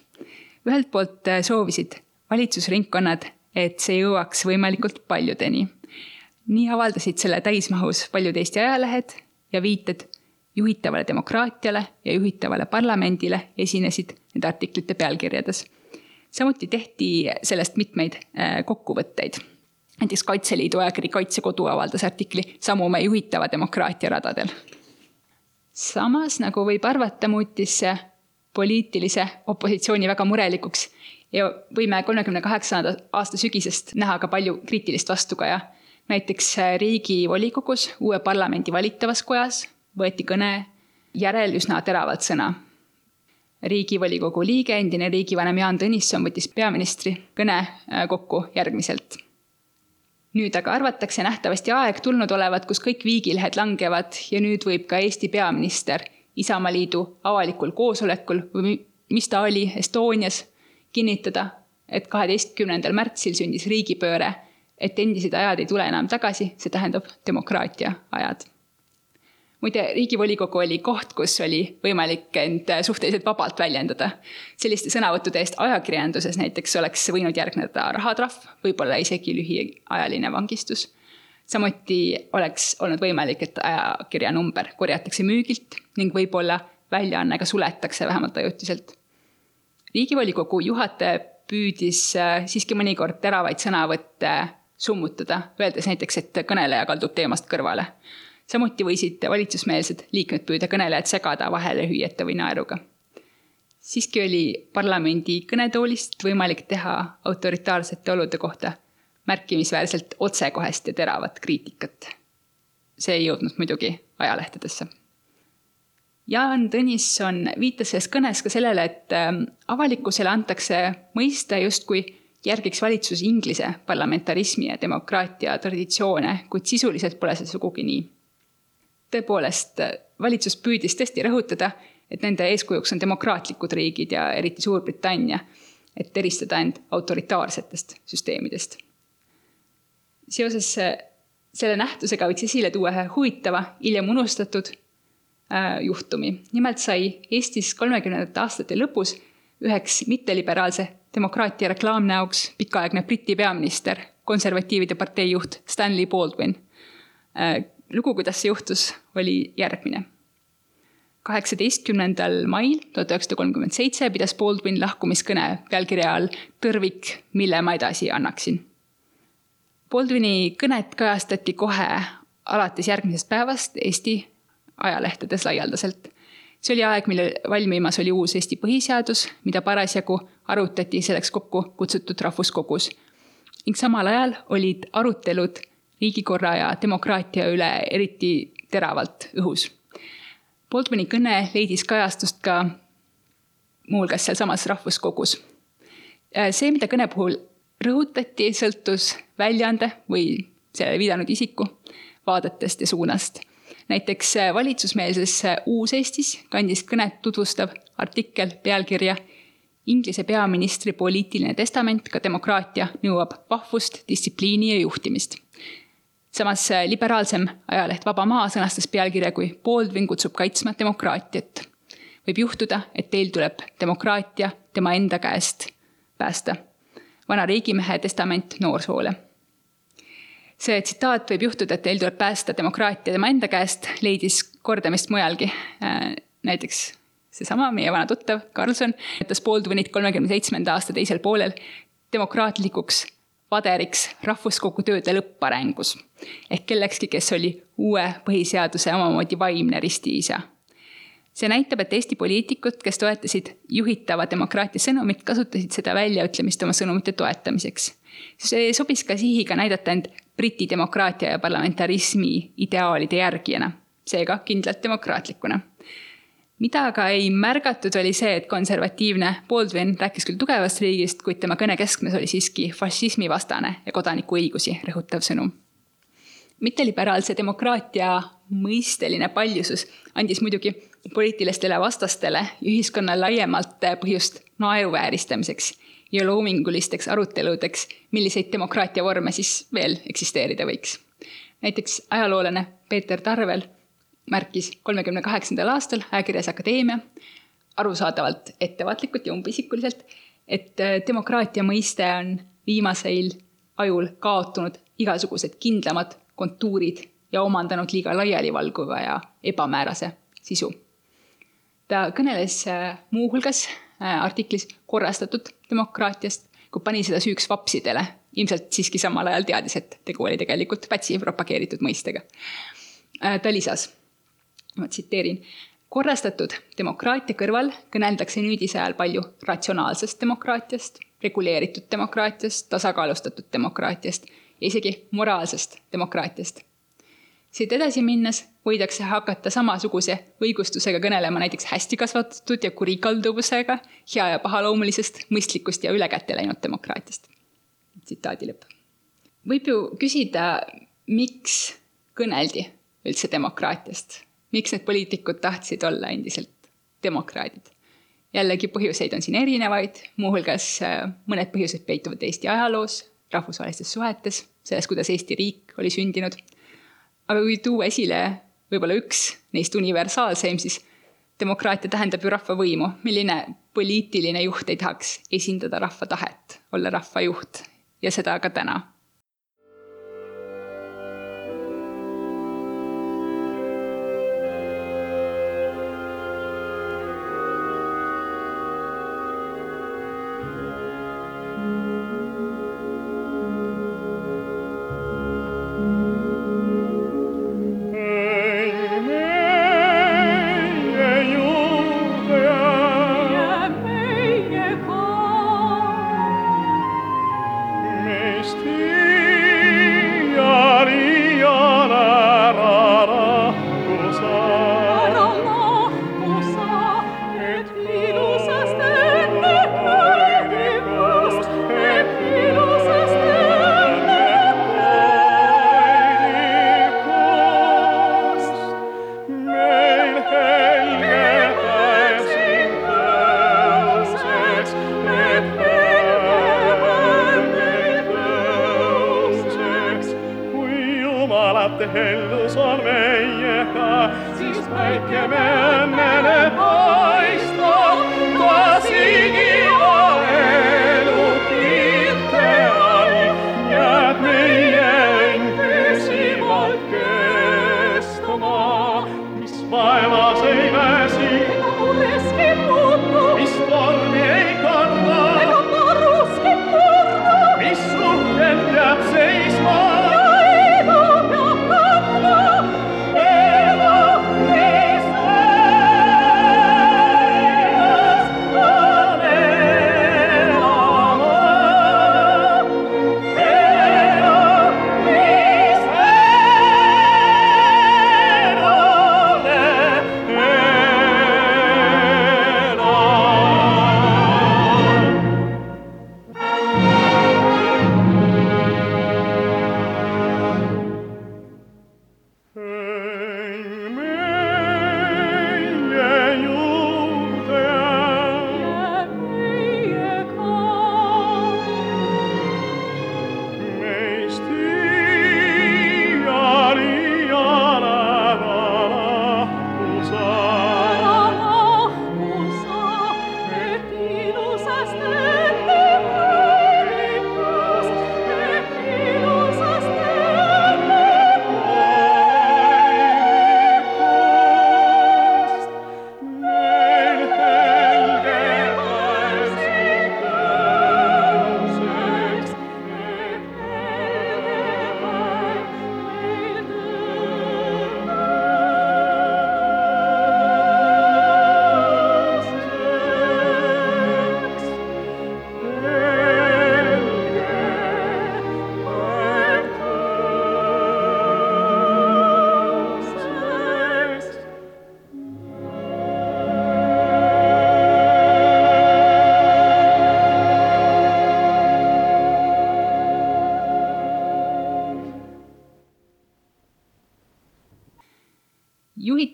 ühelt poolt äh, soovisid valitsusringkonnad, et see jõuaks võimalikult paljudeni. nii avaldasid selle täismahus paljud Eesti ajalehed ja viited juhitavale demokraatiale ja juhitavale parlamendile esinesid nende artiklite pealkirjades. samuti tehti sellest mitmeid äh, kokkuvõtteid näiteks Kaitseliidu ajakiri Kaitsekodu avaldas artikli Samumäe juhitava demokraatia radadel. samas, nagu võib arvata, muutis see poliitilise opositsiooni väga murelikuks ja võime kolmekümne kaheksanda aasta sügisest näha ka palju kriitilist vastukaja. näiteks Riigivolikogus, uue parlamendi valitavas kojas võeti kõne järel üsna teravalt sõna. riigivolikogu liige, endine riigivanem Jaan Tõnisson võttis peaministri kõne kokku järgmiselt nüüd aga arvatakse nähtavasti aeg tulnud olevat, kus kõik viigilehed langevad ja nüüd võib ka Eesti peaminister Isamaaliidu avalikul koosolekul või mis ta oli, Estonias, kinnitada, et kaheteistkümnendal märtsil sündis riigipööre, et endised ajad ei tule enam tagasi, see tähendab demokraatia ajad muide, riigivolikogu oli koht, kus oli võimalik end suhteliselt vabalt väljendada. selliste sõnavõttude eest ajakirjanduses näiteks oleks võinud järgneda rahatrahv, võib-olla isegi lühiajaline vangistus. samuti oleks olnud võimalik, et ajakirja number korjatakse müügilt ning võib-olla väljaanne ka suletakse vähemalt ajutiselt. riigivolikogu juhataja püüdis äh, siiski mõnikord teravaid sõnavõtte summutada, öeldes näiteks, et kõneleja kaldub teemast kõrvale samuti võisid valitsusmeelsed liikmed püüda kõnelejat segada vahele hüüete või naeruga. siiski oli parlamendi kõnetoolist võimalik teha autoritaarsete olude kohta märkimisväärselt otsekohest ja teravat kriitikat. see ei jõudnud muidugi ajalehtedesse. Jaan Tõnisson viitas selles kõnes ka sellele, et ähm, avalikkusele antakse mõista justkui järgiks valitsus Inglise parlamentarismi ja demokraatia traditsioone, kuid sisuliselt pole see sugugi nii. Tõepoolest, valitsus püüdis tõesti rõhutada, et nende eeskujuks on demokraatlikud riigid ja eriti Suurbritannia, et eristada end autoritaarsetest süsteemidest. seoses selle nähtusega võiks esile tuua ühe huvitava, hiljem unustatud äh, juhtumi. nimelt sai Eestis kolmekümnendate aastate lõpus üheks mitteliberaalse demokraatia reklaamnäoks pikaaegne Briti peaminister, konservatiivide partei juht Stanley Baldwin. Äh, lugu, kuidas see juhtus, oli järgmine. kaheksateistkümnendal mail tuhat üheksasada kolmkümmend seitse pidas Baldwin lahkumiskõne pealkirja all Tõrvik, mille ma edasi annaksin. Baldwini kõnet kajastati kohe alates järgmisest päevast Eesti ajalehtedes laialdaselt see oli aeg, mil valmimas oli uus Eesti põhiseadus, mida parasjagu arutati selleks kokku kutsutud rahvuskogus. ning samal ajal olid arutelud riigikorra ja demokraatia üle eriti teravalt õhus. Baldwini kõne leidis kajastust ka muuhulgas sealsamas rahvuskogus. see, mida kõne puhul rõhutati, sõltus väljaande või sellele viidanud isiku vaadetest ja suunast näiteks äh, valitsusmeelses äh, Uus-Eestis kandis kõnet tutvustav artikkel pealkirja Inglise peaministri poliitiline testament, ka demokraatia nõuab vahvust, distsipliini ja juhtimist. Samas äh, liberaalsem ajaleht Vaba Maa sõnastas pealkirja kui Baldwin kutsub kaitsma demokraatiat. võib juhtuda, et teil tuleb demokraatia tema enda käest päästa. vana riigimehe testament noorsoole see tsitaat võib juhtuda, et teil tuleb päästa demokraatia tema enda käest, leidis kordamist mujalgi. Äh, näiteks seesama meie vana tuttav Karlsson ütles Baldwinit kolmekümne seitsmenda aasta teisel poolel demokraatlikuks vaderiks rahvuskogu tööde lõpparengus. ehk kellekski, kes oli uue põhiseaduse omamoodi vaimne ristiisa. see näitab, et Eesti poliitikud, kes toetasid juhitava demokraatia sõnumit, kasutasid seda väljaütlemist oma sõnumite toetamiseks. see sobis ka sihiga näidata end Briti demokraatia ja parlamentarismi ideaalide järgijana, seega kindlalt demokraatlikuna. Mida aga ei märgatud, oli see, et konservatiivne Baldwin rääkis küll tugevast riigist, kuid tema kõne keskmes oli siiski fašismivastane ja kodanikuõigusi rõhutav sõnum. mitteliberaalse demokraatia mõisteline paljusus andis muidugi poliitilistele vastastele ja ühiskonnale laiemalt põhjust naeruvääristamiseks ja loomingulisteks aruteludeks, milliseid demokraatia vorme siis veel eksisteerida võiks. näiteks ajaloolane Peeter Tarvel märkis kolmekümne kaheksandal aastal ajakirjas Akadeemia, arusaadavalt ettevaatlikult ja umbisikuliselt, et äh, demokraatia mõiste on viimasel ajul kaotunud igasugused kindlamad kontuurid ja omandanud liiga laialivalguva ja ebamäärase sisu. ta kõneles äh, muuhulgas Äh, artiklis korrastatud demokraatiast, kui pani seda süüks vapsidele. ilmselt siiski samal ajal teadis, et tegu oli tegelikult Pätsi propageeritud mõistega. Ta lisas, ma tsiteerin, korrastatud demokraatia kõrval kõneldakse nüüdisajal palju ratsionaalsest demokraatiast, reguleeritud demokraatiast, tasakaalustatud demokraatiast ja isegi moraalsest demokraatiast siit edasi minnes võidakse hakata samasuguse õigustusega kõnelema näiteks hästi kasvatatud ja kurikalduvusega hea ja pahaloomulisest, mõistlikust ja ülekäte läinud demokraatiast. tsitaadi lõpp. võib ju küsida, miks kõneldi üldse demokraatiast, miks need poliitikud tahtsid olla endiselt demokraadid? jällegi põhjuseid on siin erinevaid, muuhulgas äh, mõned põhjused peituvad Eesti ajaloos, rahvusvahelistes suhetes, selles, kuidas Eesti riik oli sündinud aga kui tuua esile võib-olla üks neist universaalseim, siis demokraatia tähendab ju rahvavõimu. milline poliitiline juht ei tahaks esindada rahva tahet, olla rahva juht ja seda ka täna vaate hellus on meiega, siis päike me õnnele paistab,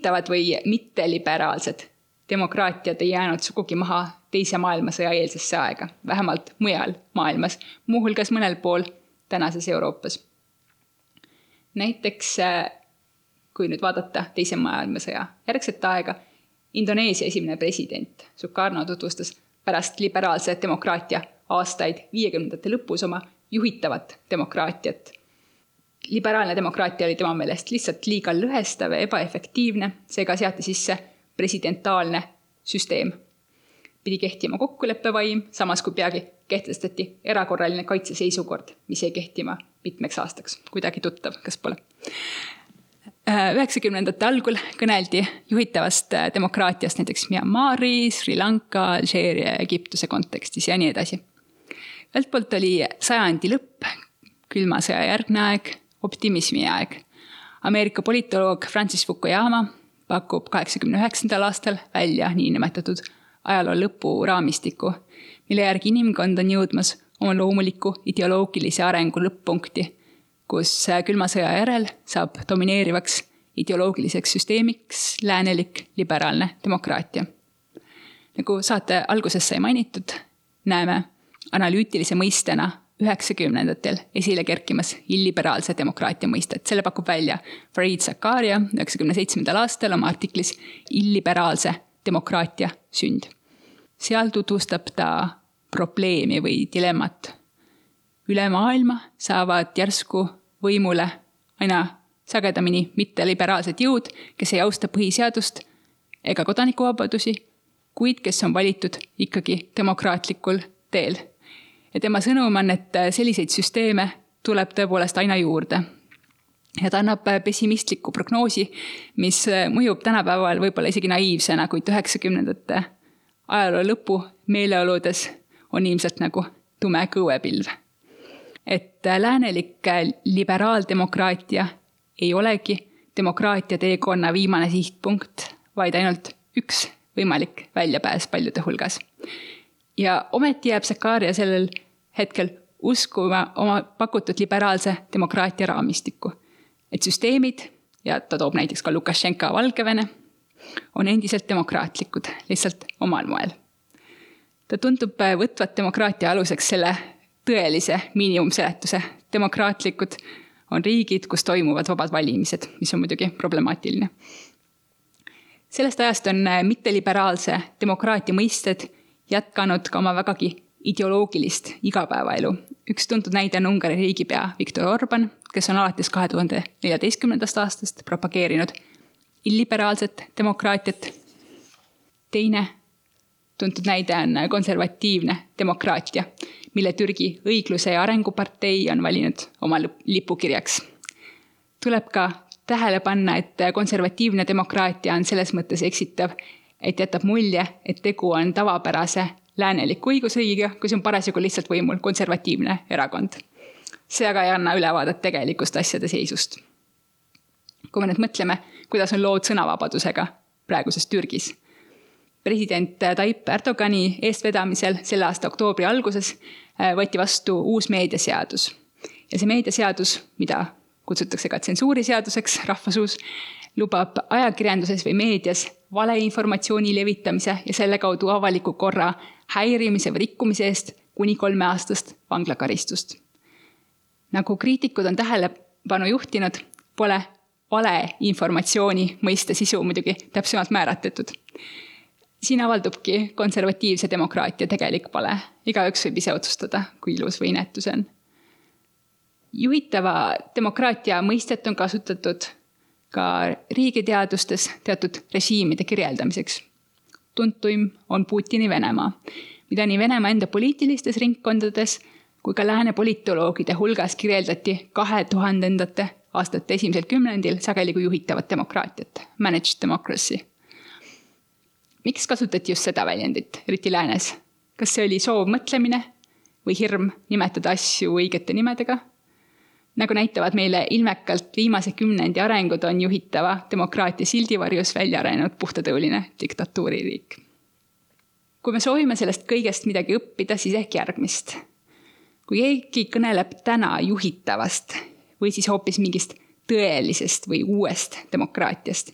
juhitavad või mitteliberaalsed demokraatiad ei jäänud sugugi maha teise maailmasõja eelsesse aega, vähemalt mujal maailmas, muuhulgas mõnel pool tänases Euroopas. näiteks äh, kui nüüd vaadata teise maailmasõja järgset aega, Indoneesia esimene president Sukarno tutvustas pärast liberaalse demokraatia aastaid viiekümnendate lõpus oma juhitavat demokraatiat liberaalne demokraatia oli tema meelest lihtsalt liiga lõhestav ja ebaefektiivne, seega seati sisse presidentaalne süsteem. pidi kehtima kokkuleppevaim, samas kui peagi kehtestati erakorraline kaitseseisukord, mis jäi kehtima mitmeks aastaks. kuidagi tuttav, kas pole? üheksakümnendate algul kõneldi juhitavast demokraatiast näiteks Myanmari, Sri Lanka, Alžeeria, Egiptuse kontekstis ja nii edasi. ühelt poolt oli sajandi lõpp, külma sõja järgne aeg, optimismi aeg. Ameerika politoloog Francis Fukuyama pakub kaheksakümne üheksandal aastal välja niinimetatud ajaloo lõpu raamistiku, mille järgi inimkond on jõudmas oma loomuliku ideoloogilise arengu lõpp-punkti, kus külma sõja järel saab domineerivaks ideoloogiliseks süsteemiks läänelik liberaalne demokraatia. nagu saate alguses sai mainitud, näeme analüütilise mõistena üheksakümnendatel esile kerkimas illiberaalse demokraatia mõistet. selle pakub välja Fareed Zakaria üheksakümne seitsmendal aastal oma artiklis Illiberaalse demokraatia sünd. seal tutvustab ta probleemi või dilemmat. üle maailma saavad järsku võimule aina sagedamini mitteliberaalsed jõud, kes ei austa põhiseadust ega kodanikuvabadusi, kuid kes on valitud ikkagi demokraatlikul teel ja tema sõnum on, et selliseid süsteeme tuleb tõepoolest aina juurde. ja ta annab pessimistliku prognoosi, mis mõjub tänapäeval võib-olla isegi naiivsena, kuid üheksakümnendate ajaloo lõpu meeleoludes on ilmselt nagu tume kõuepilv. et läänelik liberaaldemokraatia ei olegi demokraatia teekonna viimane sihtpunkt, vaid ainult üks võimalik väljapääs paljude hulgas ja ometi jääb Zakaria sellel hetkel uskuma oma pakutud liberaalse demokraatia raamistikku. et süsteemid ja ta toob näiteks ka Lukašenka Valgevene, on endiselt demokraatlikud, lihtsalt omal moel. ta tundub võtvat demokraatia aluseks selle tõelise miinimumseletuse. demokraatlikud on riigid, kus toimuvad vabad valimised, mis on muidugi problemaatiline. sellest ajast on mitteliberaalse demokraatia mõisted jätkanud ka oma vägagi ideoloogilist igapäevaelu. üks tuntud näide on Ungari riigipea Viktor Orban, kes on alates kahe tuhande neljateistkümnendast aastast propageerinud illiberaalset demokraatiat. teine tuntud näide on konservatiivne demokraatia, mille Türgi õigluse ja arengupartei on valinud oma lipukirjaks. tuleb ka tähele panna, et konservatiivne demokraatia on selles mõttes eksitav, et jätab mulje, et tegu on tavapärase lääneliku õigusriigiga, kus on parasjagu lihtsalt võimul konservatiivne erakond. see aga ei anna ülevaadet tegelikust asjade seisust. kui me nüüd mõtleme, kuidas on lood sõnavabadusega praeguses Türgis. president Tayyip Erdogani eestvedamisel selle aasta oktoobri alguses äh, võeti vastu uus meediaseadus. ja see meediaseadus, mida kutsutakse ka tsensuuriseaduseks rahvasuus, lubab ajakirjanduses või meedias valeinformatsiooni levitamise ja selle kaudu avaliku korra häirimise või rikkumise eest kuni kolmeaastast vanglakaristust. nagu kriitikud on tähelepanu juhtinud, pole valeinformatsiooni mõiste sisu muidugi täpsemalt määratletud. siin avaldubki konservatiivse demokraatia tegelik pale, igaüks võib ise otsustada, kui ilus või inetu see on. juhitava demokraatia mõistet on kasutatud ka riigiteadustes teatud režiimide kirjeldamiseks. tuntuim on Putini Venemaa, mida nii Venemaa enda poliitilistes ringkondades kui ka lääne politoloogide hulgas kirjeldati kahe tuhandendate aastate esimesel kümnendil sageli kui juhitavat demokraatiat, managed democracy. miks kasutati just seda väljendit, eriti läänes? kas see oli soov mõtlemine või hirm nimetada asju õigete nimedega nagu näitavad meile ilmekalt viimase kümnendi arengud, on juhitava demokraatia sildivarjus välja arenenud puhtatõuline diktatuuririik. kui me soovime sellest kõigest midagi õppida, siis ehk järgmist. kui keegi kõneleb täna juhitavast või siis hoopis mingist tõelisest või uuest demokraatiast,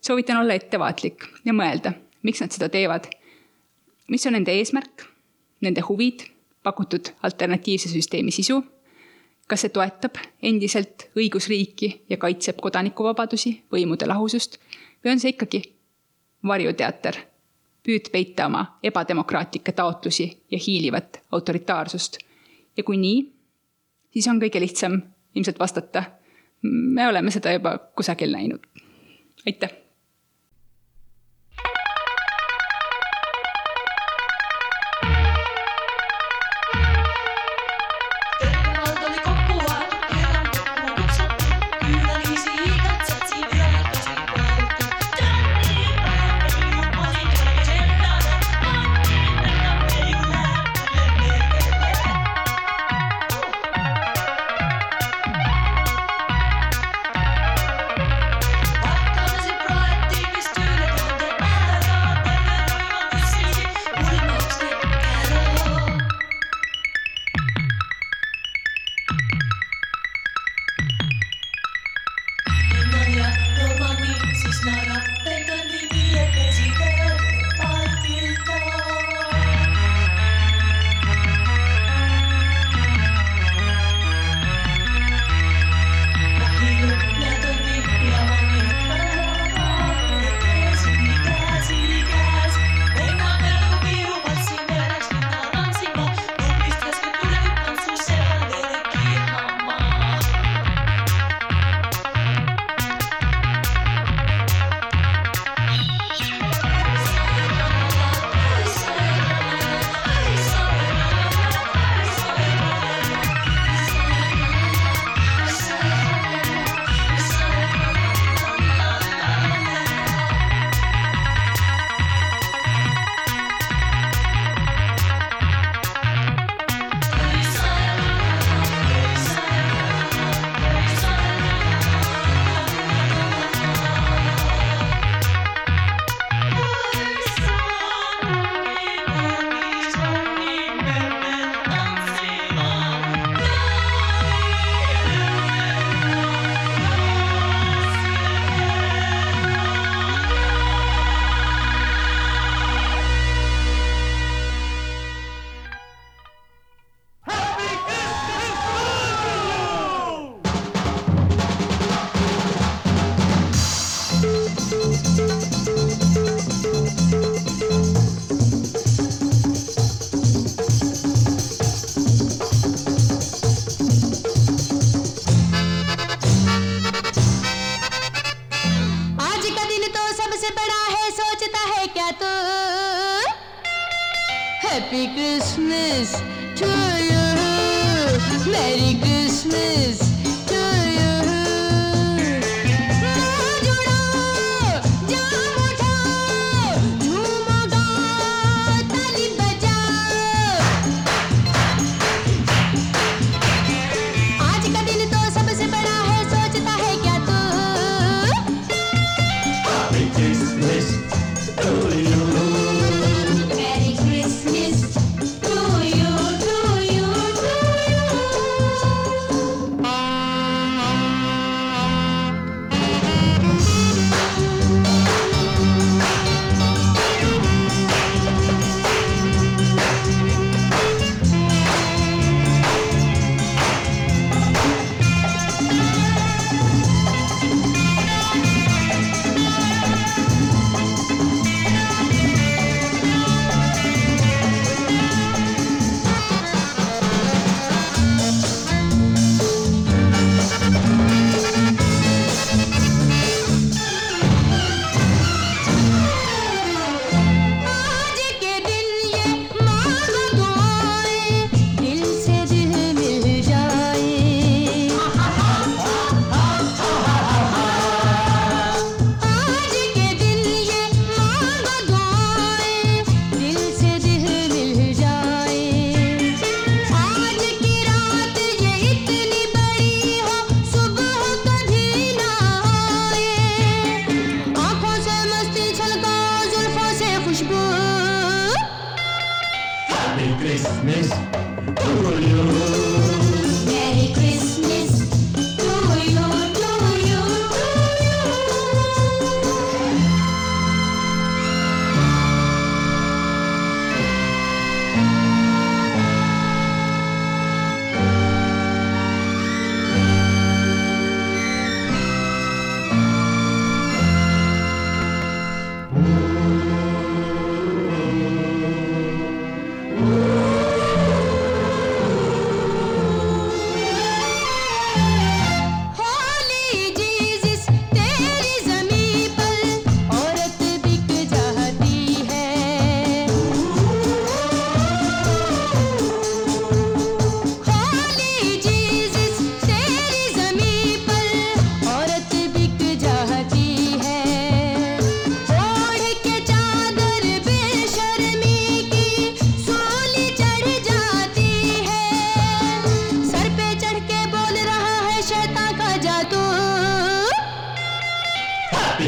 soovitan olla ettevaatlik ja mõelda, miks nad seda teevad. mis on nende eesmärk, nende huvid, pakutud alternatiivse süsteemi sisu kas see toetab endiselt õigusriiki ja kaitseb kodanikuvabadusi, võimude lahusust või on see ikkagi varjuteater, püüd peita oma ebademokraatlikke taotlusi ja hiilivat autoritaarsust. ja kui nii, siis on kõige lihtsam ilmselt vastata. me oleme seda juba kusagil näinud. aitäh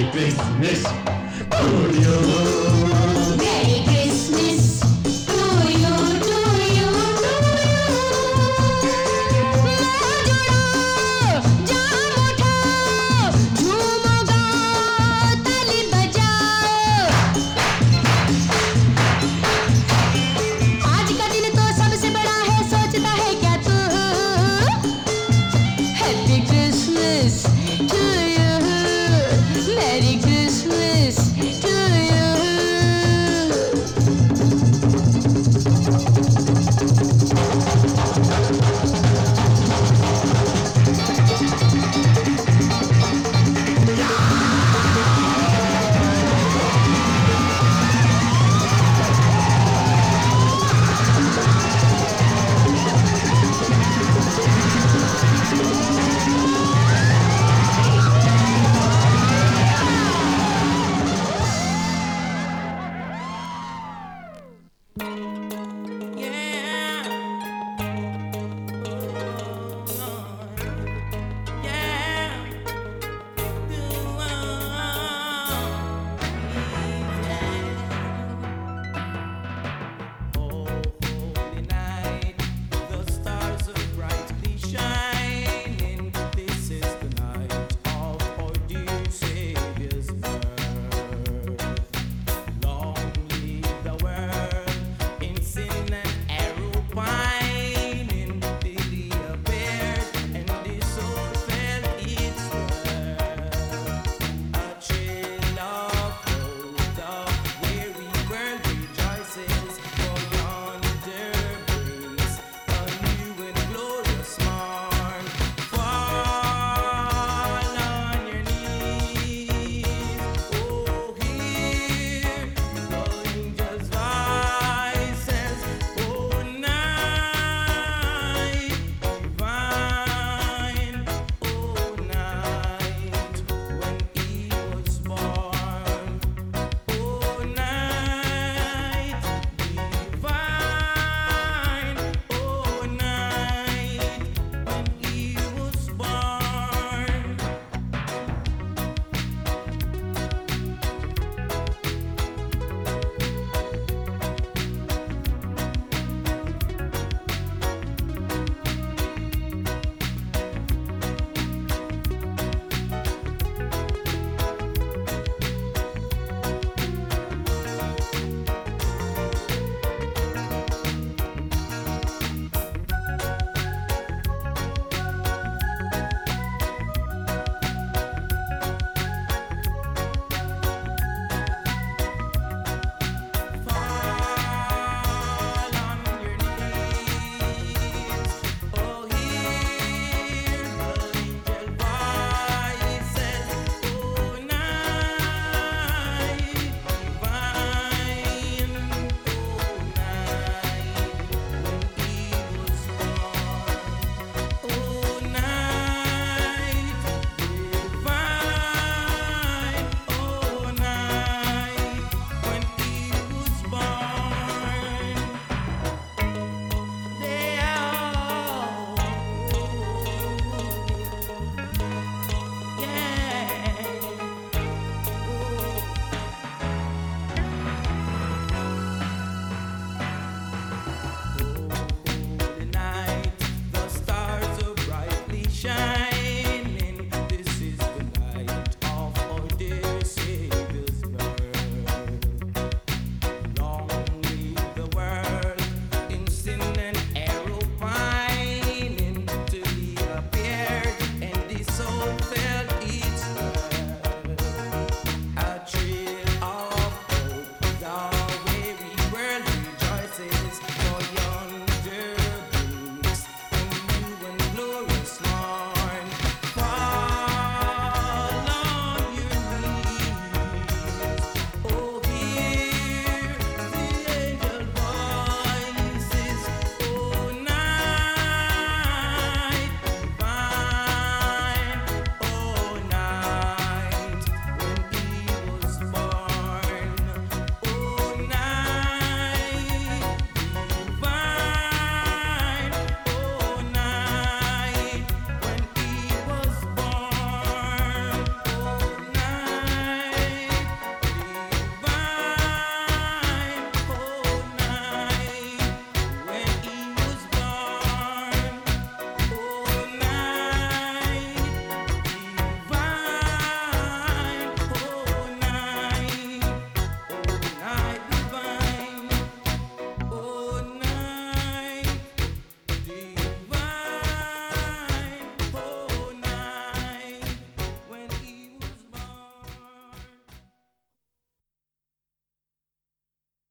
my business. Put